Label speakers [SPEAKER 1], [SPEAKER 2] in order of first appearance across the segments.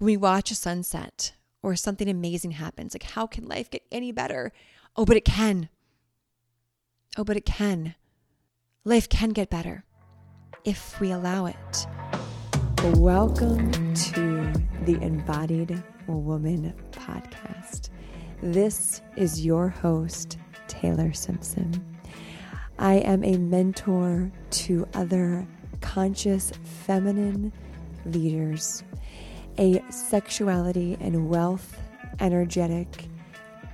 [SPEAKER 1] We watch a sunset or something amazing happens, like how can life get any better? Oh, but it can. Oh, but it can. Life can get better if we allow it. Welcome to the Embodied Woman podcast. This is your host, Taylor Simpson. I am a mentor to other conscious feminine leaders, a sexuality and wealth energetic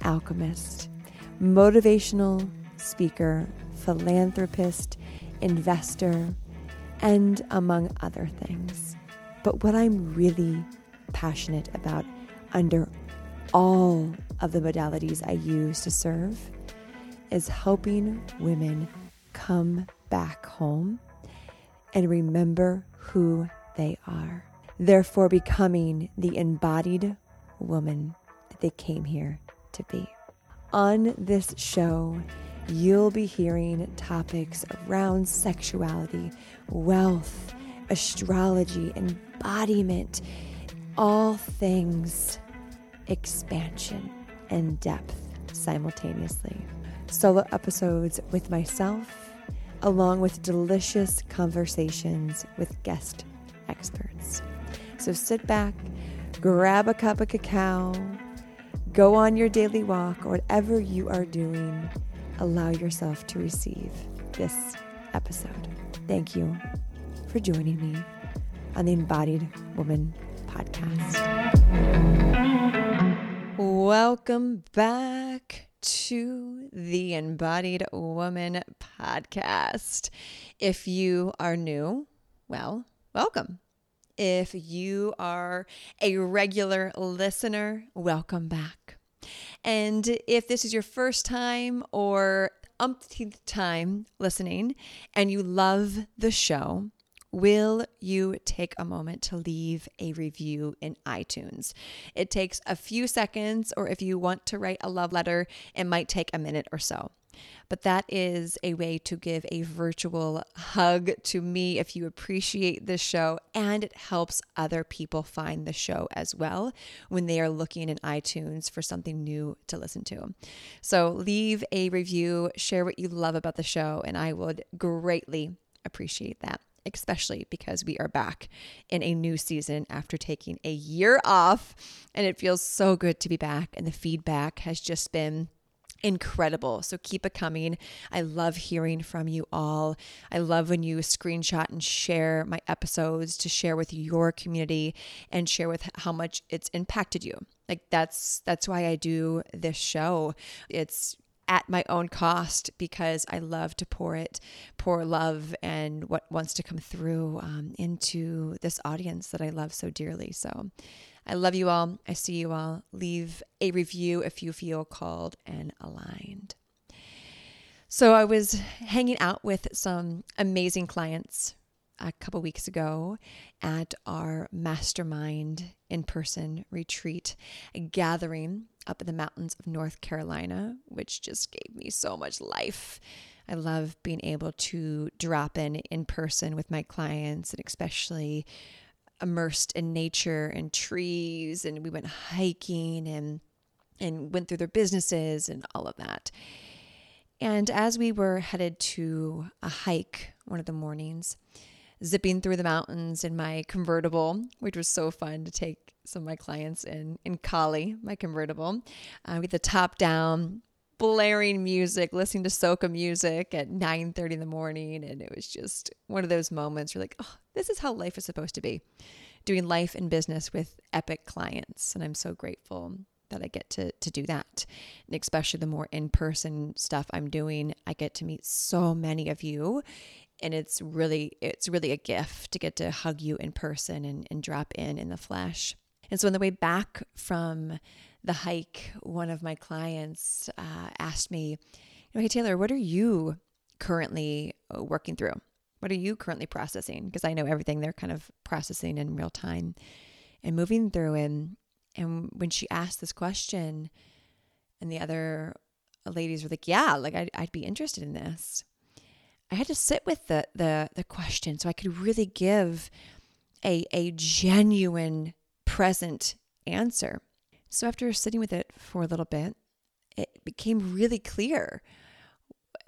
[SPEAKER 1] alchemist, motivational speaker, philanthropist, investor, and among other things. But what I'm really passionate about under all of the modalities I use to serve is helping women come back home and remember who they are. Therefore, becoming the embodied woman that they came here to be. On this show, you'll be hearing topics around sexuality, wealth, astrology, embodiment, all things expansion and depth simultaneously. Solo episodes with myself, along with delicious conversations with guest experts. So sit back, grab a cup of cacao, go on your daily walk, or whatever you are doing, allow yourself to receive this episode. Thank you for joining me on the Embodied Woman podcast. Welcome back to the Embodied Woman podcast. If you are new, well, welcome. If you are a regular listener, welcome back. And if this is your first time or umpteenth time listening and you love the show, will you take a moment to leave a review in iTunes? It takes a few seconds, or if you want to write a love letter, it might take a minute or so. But that is a way to give a virtual hug to me if you appreciate this show, and it helps other people find the show as well when they are looking in iTunes for something new to listen to. So leave a review, share what you love about the show, and I would greatly appreciate that especially because we are back in a new season after taking a year off. And it feels so good to be back. And the feedback has just been incredible. So keep it coming. I love hearing from you all. I love when you screenshot and share my episodes to share with your community and share with how much it's impacted you. Like that's that's why I do this show. It's at my own cost because I love to pour it, pour love and what wants to come through um, into this audience that I love so dearly. So I love you all. I see you all. Leave a review if you feel called and aligned. So I was hanging out with some amazing clients a couple weeks ago at our mastermind in person retreat, a gathering up in the mountains of North Carolina, which just gave me so much life. I love being able to drop in in person with my clients and especially immersed in nature and trees and we went hiking and and went through their businesses and all of that. And as we were headed to a hike one of the mornings, zipping through the mountains in my convertible, which was so fun to take some of my clients in in Kali, my convertible, uh, with the top down, blaring music, listening to soca music at 9:30 in the morning, and it was just one of those moments. You're like, oh, this is how life is supposed to be, doing life and business with epic clients, and I'm so grateful that I get to to do that. And especially the more in-person stuff I'm doing, I get to meet so many of you and it's really it's really a gift to get to hug you in person and, and drop in in the flesh and so on the way back from the hike one of my clients uh, asked me hey taylor what are you currently uh, working through? What are you currently processing? Because i know everything they're kind of processing in real time and moving through. And and when she asked this question and the other ladies were like yeah like I'd, I'd be interested in this. I had to sit with the the the question so I could really give a a genuine present answer. So after sitting with it for a little bit, it became really clear.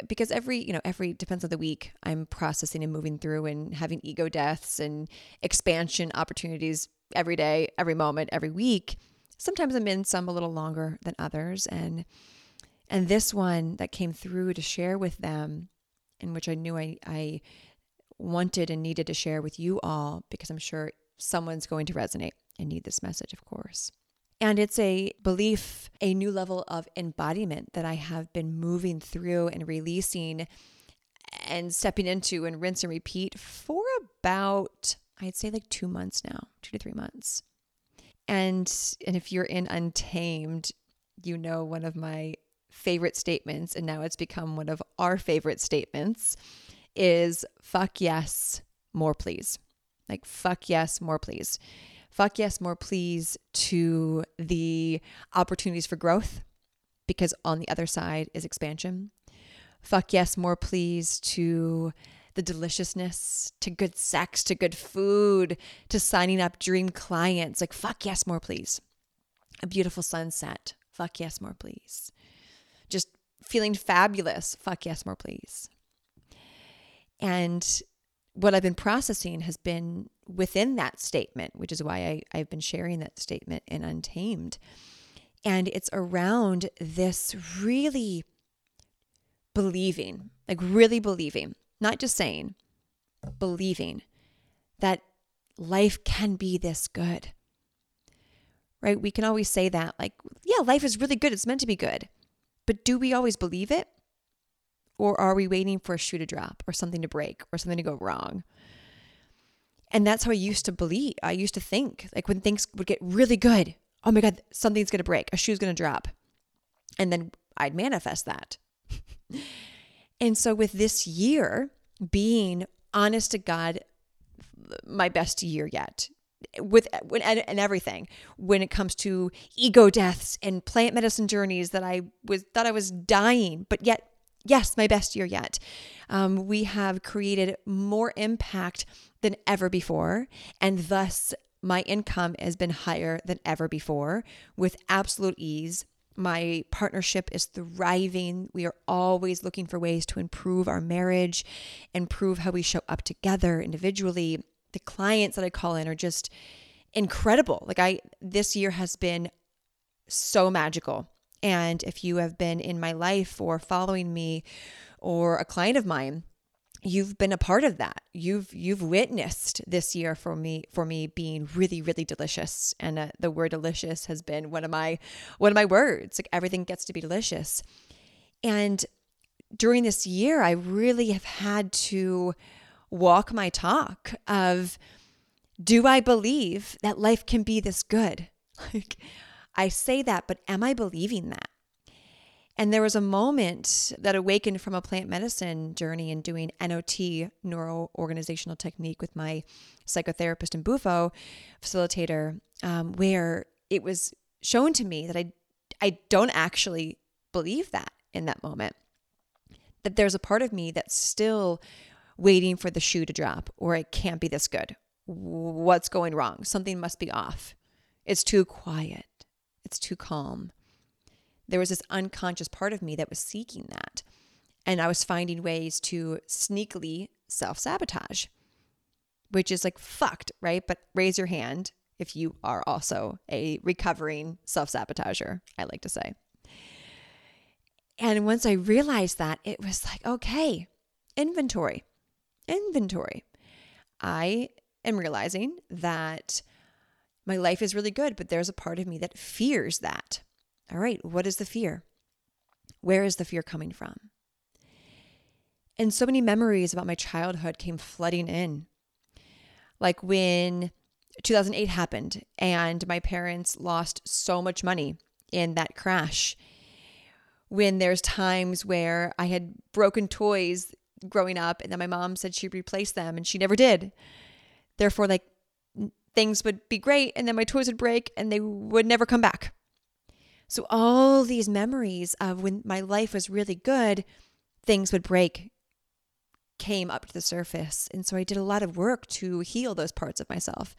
[SPEAKER 1] Because every you know every depends on the week i'm processing and moving through and having ego deaths and expansion opportunities every day every moment every week. Sometimes i'm in some a little longer than others. And and this one that came through to share with them in which i knew i i wanted and needed to share with you all because i'm sure someone's going to resonate and need this message of course and it's a belief, a new level of embodiment that I have been moving through and releasing and stepping into and rinse and repeat for about, I'd say like two months now, two to three months. And and if you're in Untamed, you know one of my favorite statements, and now it's become one of our favorite statements, is fuck yes, more please. Like fuck yes, more please fuck yes, more please to the opportunities for growth because on the other side is expansion. Fuck yes, more please to the deliciousness, to good sex, to good food, to signing up dream clients. Like, fuck yes, more please. A beautiful sunset. Fuck yes, more please. Just feeling fabulous. Fuck yes, more please. And what I've been processing has been within that statement, which is why I, I've been sharing that statement in Untamed. And it's around this really believing, like really believing, not just saying, believing that life can be this good. Right? We can always say that, like, yeah, life is really good. It's meant to be good. But do we always believe it? Or are we waiting for a shoe to drop or something to break or something to go wrong? And that's how I used to believe. I used to think like when things would get really good, oh my God, something's going to break, a shoe's going to drop. And then I'd manifest that. and so with this year being honest to God, my best year yet, with and everything when it comes to ego deaths and plant medicine journeys that I was thought I was dying, but yet yes, my best year yet. Um, we have created more impact than ever before, and thus my income has been higher than ever before with absolute ease. My partnership is thriving. We are always looking for ways to improve our marriage, improve how we show up together individually. The clients that I call in are just incredible. Like I this year has been so magical. And if you have been in my life or following me or a client of mine, you've been a part of that. You've you've witnessed this year for me for me being really really delicious, and uh, the word delicious has been one of my one of my words. Like everything gets to be delicious, and during this year, I really have had to walk my talk of, do I believe that life can be this good? Like I say that, but am I believing that? And there was a moment that awakened from a plant medicine journey and doing NOT, neuro organizational technique, with my psychotherapist and Bufo facilitator, um, where it was shown to me that I, I don't actually believe that in that moment. That there's a part of me that's still waiting for the shoe to drop, or it can't be this good. What's going wrong? Something must be off. It's too quiet. It's too calm. There was this unconscious part of me that was seeking that. And I was finding ways to sneakily self sabotage, which is like fucked, right? But raise your hand if you are also a recovering self sabotager, I like to say. And once I realized that, it was like, okay, inventory, inventory. I am realizing that my life is really good, but there's a part of me that fears that. All right, what is the fear? Where is the fear coming from? And so many memories about my childhood came flooding in. Like when 2008 happened and my parents lost so much money in that crash. When there's times where I had broken toys growing up and then my mom said she'd replace them and she never did. Therefore, like things would be great and then my toys would break and they would never come back. So, all these memories of when my life was really good, things would break, came up to the surface. And so, I did a lot of work to heal those parts of myself.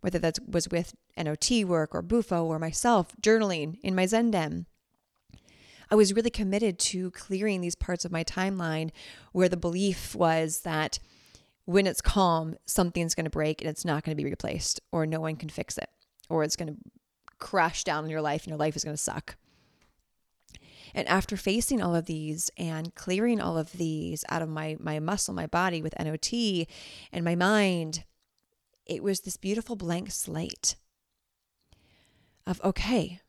[SPEAKER 1] whether that was with NOT work or Bufo or myself, journaling in my Zen I was really committed to clearing these parts of my timeline where the belief was that when it's calm, something's going to break and it's not going to be replaced, or no one can fix it, or it's going to crash down in your life and your life is going to suck. And after facing all of these and clearing all of these out of my, my muscle, my body with NOT and my mind, it was this beautiful blank slate of, okay,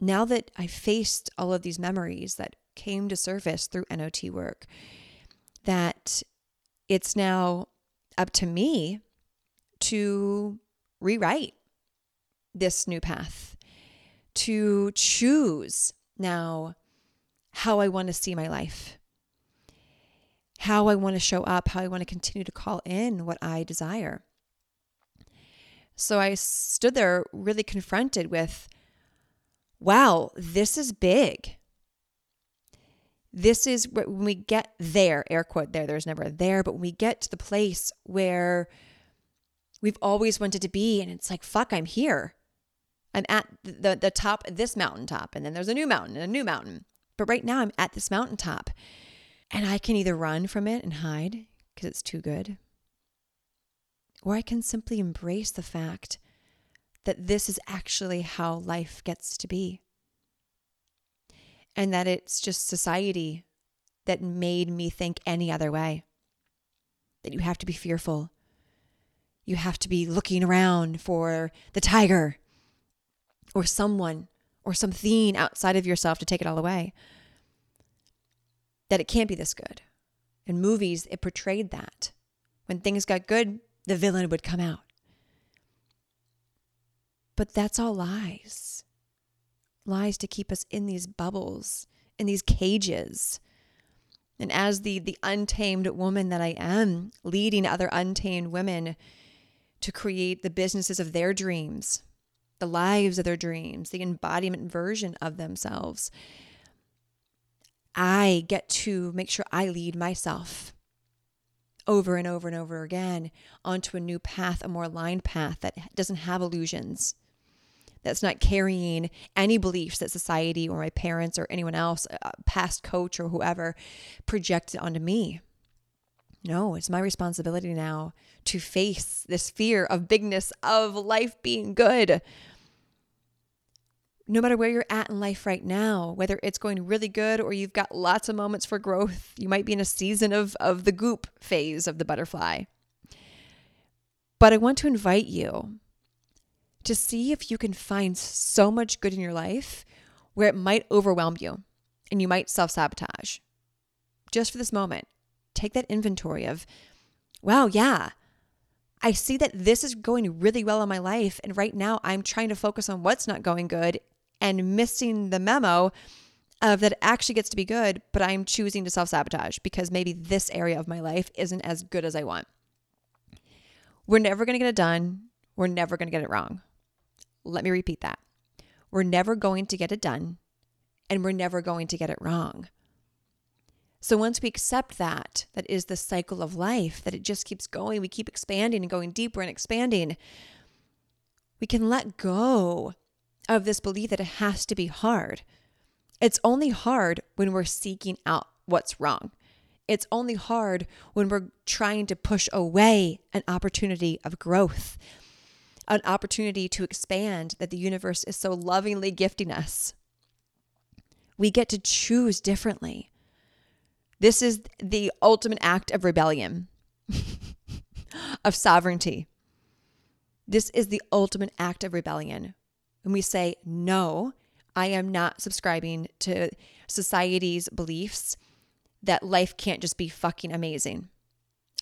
[SPEAKER 1] now that I faced all of these memories that came to surface through NOT work, that it's now up to me to rewrite this new path, to choose now how I want to see my life, how I want to show up, how I want to continue to call in what I desire. So I stood there really confronted with, wow, this is big. This is when we get there, air quote there, there's never a there, but when we get to the place where we've always wanted to be, and it's like, fuck, I'm here. I'm at the, the top of this mountaintop, and then there's a new mountain and a new mountain. But right now, I'm at this mountaintop, and I can either run from it and hide because it's too good, or I can simply embrace the fact that this is actually how life gets to be. And that it's just society that made me think any other way. That you have to be fearful. You have to be looking around for the tiger or someone or something outside of yourself to take it all away. That it can't be this good. In movies, it portrayed that. When things got good, the villain would come out. But that's all lies. Lies to keep us in these bubbles, in these cages. And as the, the untamed woman that I am, leading other untamed women to create the businesses of their dreams, the lives of their dreams, the embodiment version of themselves. I get to make sure I lead myself over and over and over again onto a new path, a more aligned path that doesn't have illusions, that's not carrying any beliefs that society or my parents or anyone else, a past coach or whoever, projected onto me. No, it's my responsibility now to face this fear of bigness, of life being good, no matter where you're at in life right now, whether it's going really good or you've got lots of moments for growth, you might be in a season of, of the goop phase of the butterfly. But I want to invite you to see if you can find so much good in your life where it might overwhelm you and you might self sabotage. Just for this moment, take that inventory of, wow, yeah, I see that this is going really well in my life. And right now I'm trying to focus on what's not going good and missing the memo of that actually gets to be good, but I'm choosing to self sabotage because maybe this area of my life isn't as good as I want. We're never going to get it done. We're never going to get it wrong. Let me repeat that. We're never going to get it done, and we're never going to get it wrong. So once we accept that, that is the cycle of life, that it just keeps going, we keep expanding and going deeper and expanding, we can let go of this belief that it has to be hard. It's only hard when we're seeking out what's wrong. It's only hard when we're trying to push away an opportunity of growth, an opportunity to expand that the universe is so lovingly gifting us. We get to choose differently. This is the ultimate act of rebellion, of sovereignty. This is the ultimate act of rebellion when we say, no, I am not subscribing to society's beliefs that life can't just be fucking amazing.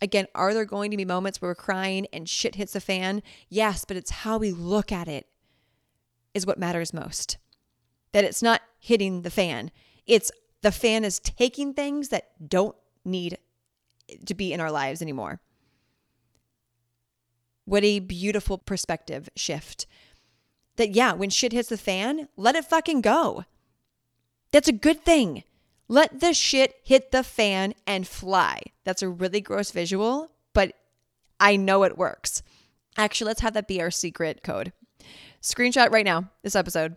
[SPEAKER 1] Again, are there going to be moments where we're crying and shit hits the fan? Yes, but it's how we look at it is what matters most. That it's not hitting the fan, it's the fan is taking things that don't need to be in our lives anymore. What a beautiful perspective shift that, yeah, when shit hits the fan, let it fucking go. That's a good thing. Let the shit hit the fan and fly. That's a really gross visual, but I know it works. Actually, let's have that be our secret code. Screenshot right now this episode.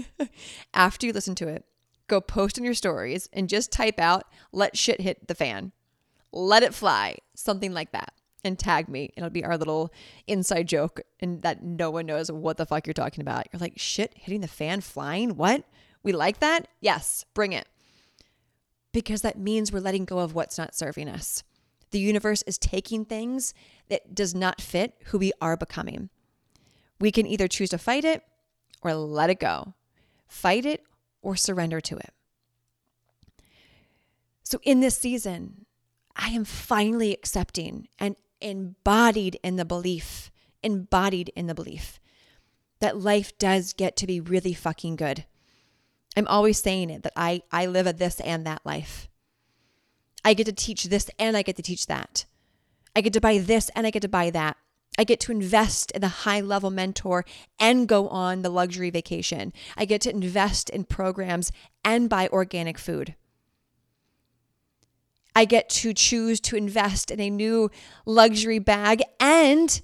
[SPEAKER 1] After you listen to it, go post in your stories and just type out, let shit hit the fan. Let it fly. Something like that. And tag me. It'll be our little inside joke and that no one knows what the fuck you're talking about. You're like, shit hitting the fan, flying? What? We like that? Yes, bring it. Because that means we're letting go of what's not serving us. The universe is taking things that does not fit who we are becoming. We can either choose to fight it or let it go. Fight it or surrender to it. So in this season, I am finally accepting and embodied in the belief, embodied in the belief that life does get to be really fucking good. I'm always saying it that I I live a this and that life. I get to teach this and I get to teach that. I get to buy this and I get to buy that. I get to invest in the high level mentor and go on the luxury vacation. I get to invest in programs and buy organic food. I get to choose to invest in a new luxury bag and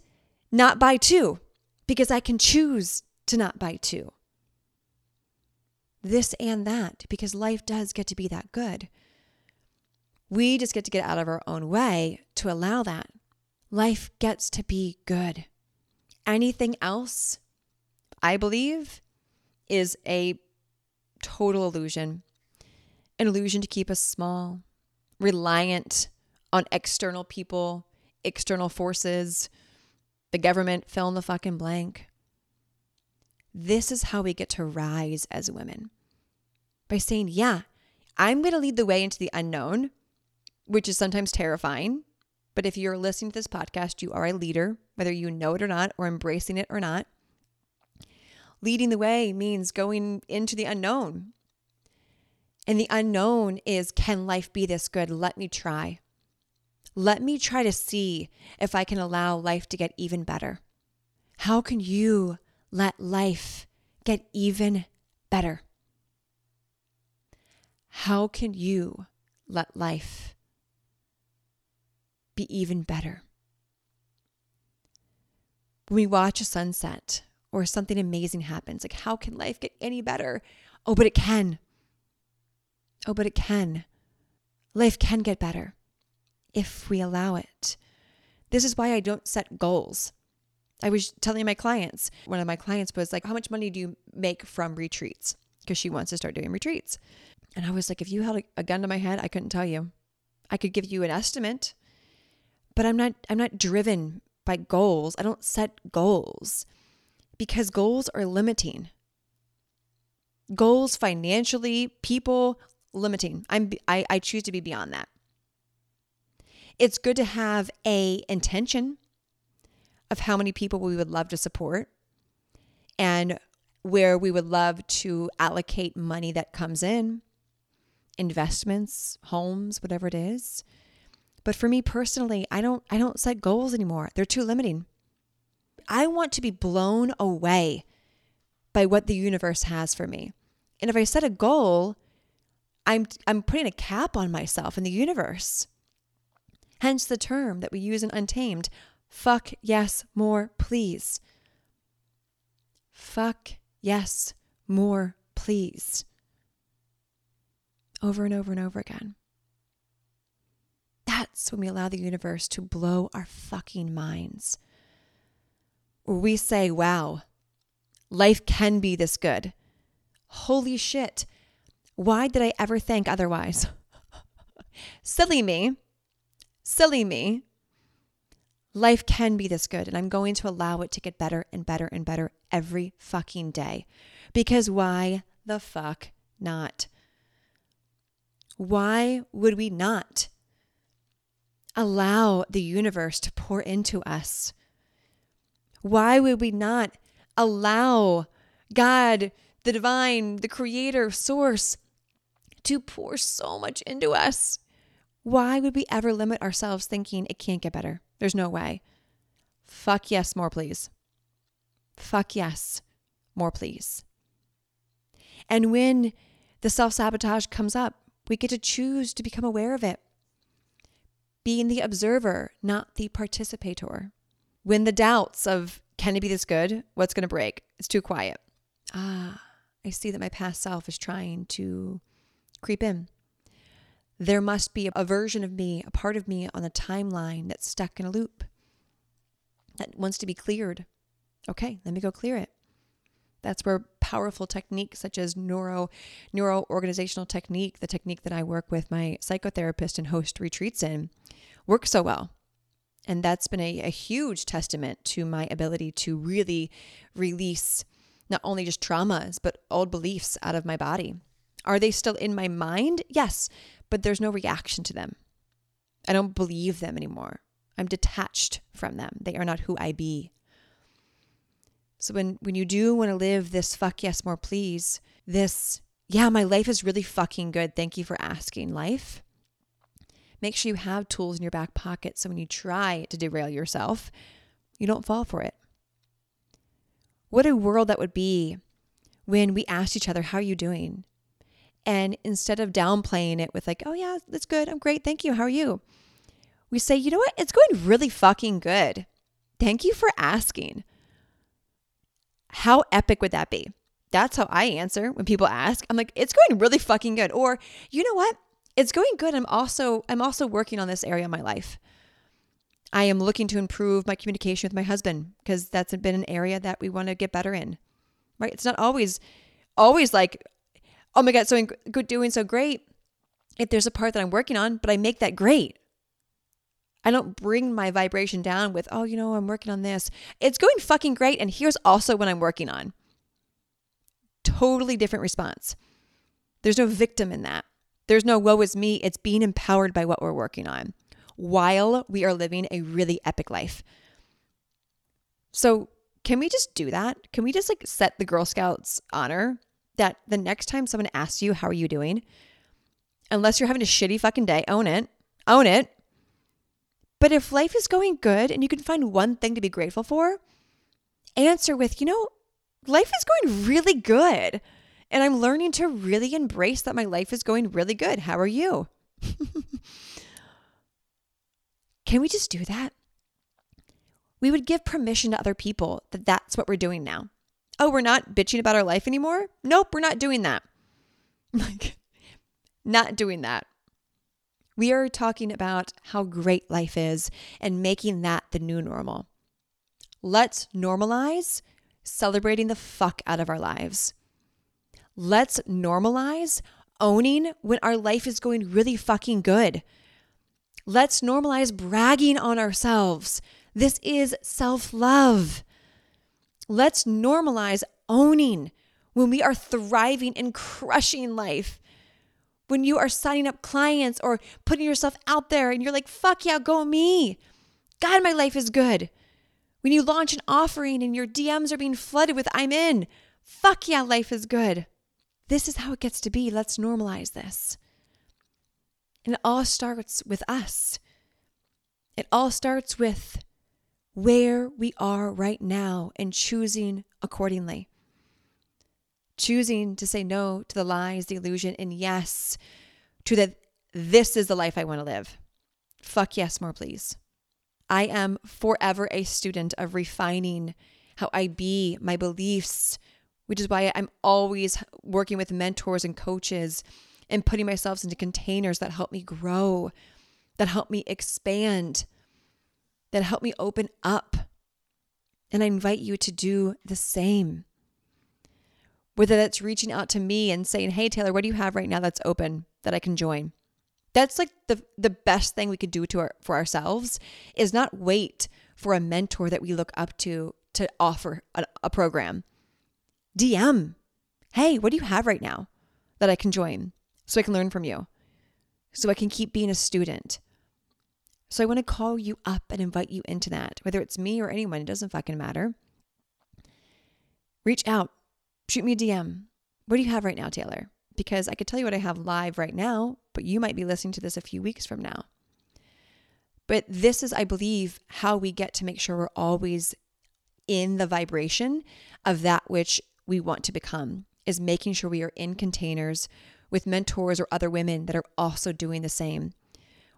[SPEAKER 1] not buy two because I can choose to not buy two. This and that because life does get to be that good. We just get to get out of our own way to allow that. Life gets to be good. Anything else, I believe, is a total illusion. An illusion to keep us small, reliant on external people, external forces, the government, fill in the fucking blank. This is how we get to rise as women by saying, Yeah, I'm going to lead the way into the unknown which is sometimes terrifying. But if you're listening to this podcast, you are a leader, whether you know it or not, or embracing it or not. Leading the way means going into the unknown. And the unknown is can life be this good? Let me try. Let me try to see if I can allow life to get even better. How can you let life get even better? How can you let life be even better. When we watch a sunset or something amazing happens, like how can life get any better? Oh, but it can. Oh, but it can. Life can get better if we allow it. This is why I don't set goals. I was telling my clients, one of my clients was like, How much money do you make from retreats? Because she wants to start doing retreats. And I was like, If you held a gun to my head, I couldn't tell you. I could give you an estimate, but I'm not I'm not driven by goals. I don't set goals because goals are limiting. Goals financially, people limiting. I'm I, I choose to be beyond that. It's good to have a intention of how many people we would love to support and where we would love to allocate money that comes in, investments, homes, whatever it is. But for me personally, I don't I don't set goals anymore. They're too limiting. I want to be blown away by what the universe has for me. And if I set a goal, I'm I'm putting a cap on myself and the universe. Hence the term that we use in Untamed, fuck yes, more please. Fuck yes, more please. Over and over and over again. That's when we allow the universe to blow our fucking minds. Where we say, wow, life can be this good. Holy shit. Why did I ever think otherwise? Silly me. Silly me. Life can be this good, and I'm going to allow it to get better and better and better every fucking day. Because why the fuck not? Why would we not? allow the universe to pour into us? Why would we not allow God, the divine, the creator, source, to pour so much into us? Why would we ever limit ourselves thinking it can't get better? There's no way. Fuck yes, more please. Fuck yes, more please. And when the self sabotage comes up, we get to choose to become aware of it being the observer, not the participator. When the doubts of, can it be this good? What's going to break? It's too quiet. Ah, I see that my past self is trying to creep in. There must be a version of me, a part of me on the timeline that's stuck in a loop that wants to be cleared. Okay, let me go clear it. That's where powerful techniques such as neuro neuro organizational technique, the technique that I work with my psychotherapist and host retreats in, work so well. And that's been a, a huge testament to my ability to really release not only just traumas, but old beliefs out of my body. Are they still in my mind? Yes, but there's no reaction to them. I don't believe them anymore. I'm detached from them. They are not who I be. So when when you do want to live this fuck yes more please, this yeah, my life is really fucking good. Thank you for asking life. Make sure you have tools in your back pocket so when you try to derail yourself, you don't fall for it. What a world that would be when we asked each other, How are you doing? And instead of downplaying it with, like, Oh, yeah, that's good. I'm great. Thank you. How are you? We say, You know what? It's going really fucking good. Thank you for asking. How epic would that be? That's how I answer when people ask. I'm like, it's going really fucking good. Or, you know what? It's going good. I'm also I'm also working on this area of my life. I am looking to improve my communication with my husband because that's been an area that we want to get better in. Right? It's not always always like, oh my god, so good doing so great. If there's a part that I'm working on, but I make that great. I don't bring my vibration down with, oh, you know, I'm working on this. It's going fucking great. And here's also what I'm working on. Totally different response. There's no victim in that. There's no woe is me. It's being empowered by what we're working on while we are living a really epic life. So, can we just do that? Can we just like set the Girl Scouts honor that the next time someone asks you, How are you doing? Unless you're having a shitty fucking day, own it. Own it. But if life is going good and you can find one thing to be grateful for, answer with, you know, life is going really good. And I'm learning to really embrace that my life is going really good. How are you? can we just do that? We would give permission to other people that that's what we're doing now. Oh, we're not bitching about our life anymore? Nope, we're not doing that. Like, not doing that. We are talking about how great life is and making that the new normal. Let's normalize celebrating the fuck out of our lives. Let's normalize owning when our life is going really fucking good. Let's normalize bragging on ourselves. This is self love. Let's normalize owning when we are thriving and crushing life when you are signing up clients or putting yourself out there and you're like, fuck yeah, go me. God, my life is good. When you launch an offering and your DMs are being flooded with, I'm in. Fuck yeah, life is good. This is how it gets to be. Let's normalize this. And it all starts with us. It all starts with where we are right now and choosing accordingly choosing to say no to the lies, the illusion, and yes to that this is the life I want to live. Fuck yes, more please. I am forever a student of refining how I be, my beliefs, which is why I'm always working with mentors and coaches and putting myself into containers that help me grow, that help me expand, that help me open up. And I invite you to do the same whether that's reaching out to me and saying, Hey, Taylor, what do you have right now that's open that I can join? That's like the, the best thing we could do to our, for ourselves is not wait for a mentor that we look up to to offer a, a program. DM, Hey, what do you have right now that I can join so I can learn from you? So I can keep being a student. So I want to call you up and invite you into that, whether it's me or anyone, it doesn't fucking matter. Reach out, shoot me a DM. What do you have right now, Taylor? Because I could tell you what I have live right now, but you might be listening to this a few weeks from now. But this is, I believe, how we get to make sure we're always in the vibration of that which we want to become, is making sure we are in containers with mentors or other women that are also doing the same.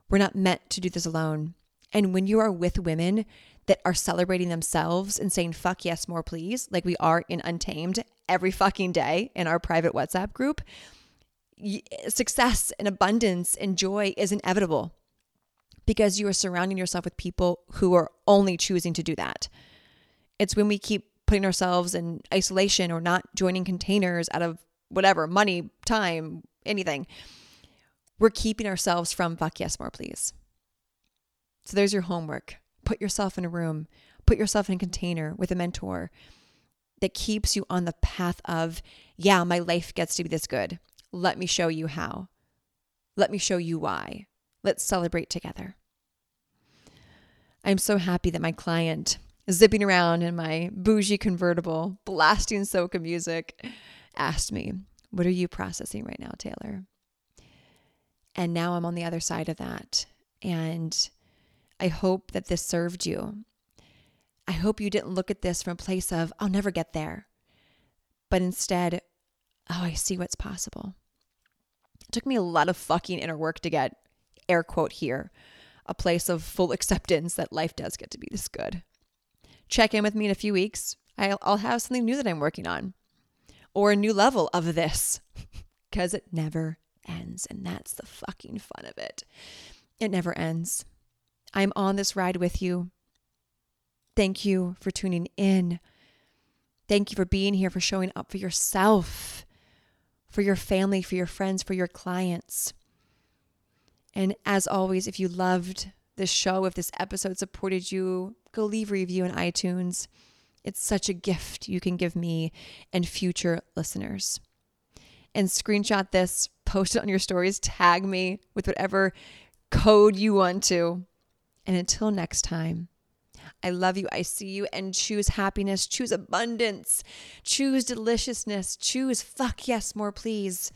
[SPEAKER 1] We're not meant to do this alone. And when you are with women that are celebrating themselves and saying, fuck yes, more please, like we are in Untamed every fucking day in our private WhatsApp group, success and abundance and joy is inevitable because you are surrounding yourself with people who are only choosing to do that. It's when we keep putting ourselves in isolation or not joining containers out of whatever money, time, anything. We're keeping ourselves from fuck yes, more please. So there's your homework. Put yourself in a room, put yourself in a container with a mentor that keeps you on the path of, yeah, my life gets to be this good. Let me show you how. Let me show you why. Let's celebrate together. I'm so happy that my client, zipping around in my bougie convertible, blasting soca music, asked me, What are you processing right now, Taylor? And now I'm on the other side of that. And I hope that this served you. I hope you didn't look at this from a place of, I'll never get there, but instead, oh, I see what's possible. It took me a lot of fucking inner work to get, air quote here, a place of full acceptance that life does get to be this good. Check in with me in a few weeks. I'll have something new that I'm working on or a new level of this because it never ends. And that's the fucking fun of it. It never ends. I'm on this ride with you. Thank you for tuning in. Thank you for being here, for showing up for yourself, for your family, for your friends, for your clients. And as always, if you loved this show, if this episode supported you, go leave a review on iTunes. It's such a gift you can give me and future listeners. And screenshot this, post it on your stories, tag me with whatever code you want to. And until next time, I love you. I see you and choose happiness, choose abundance, choose deliciousness, choose fuck yes, more please.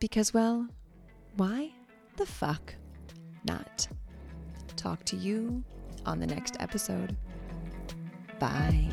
[SPEAKER 1] Because, well, why the fuck not? Talk to you on the next episode. Bye.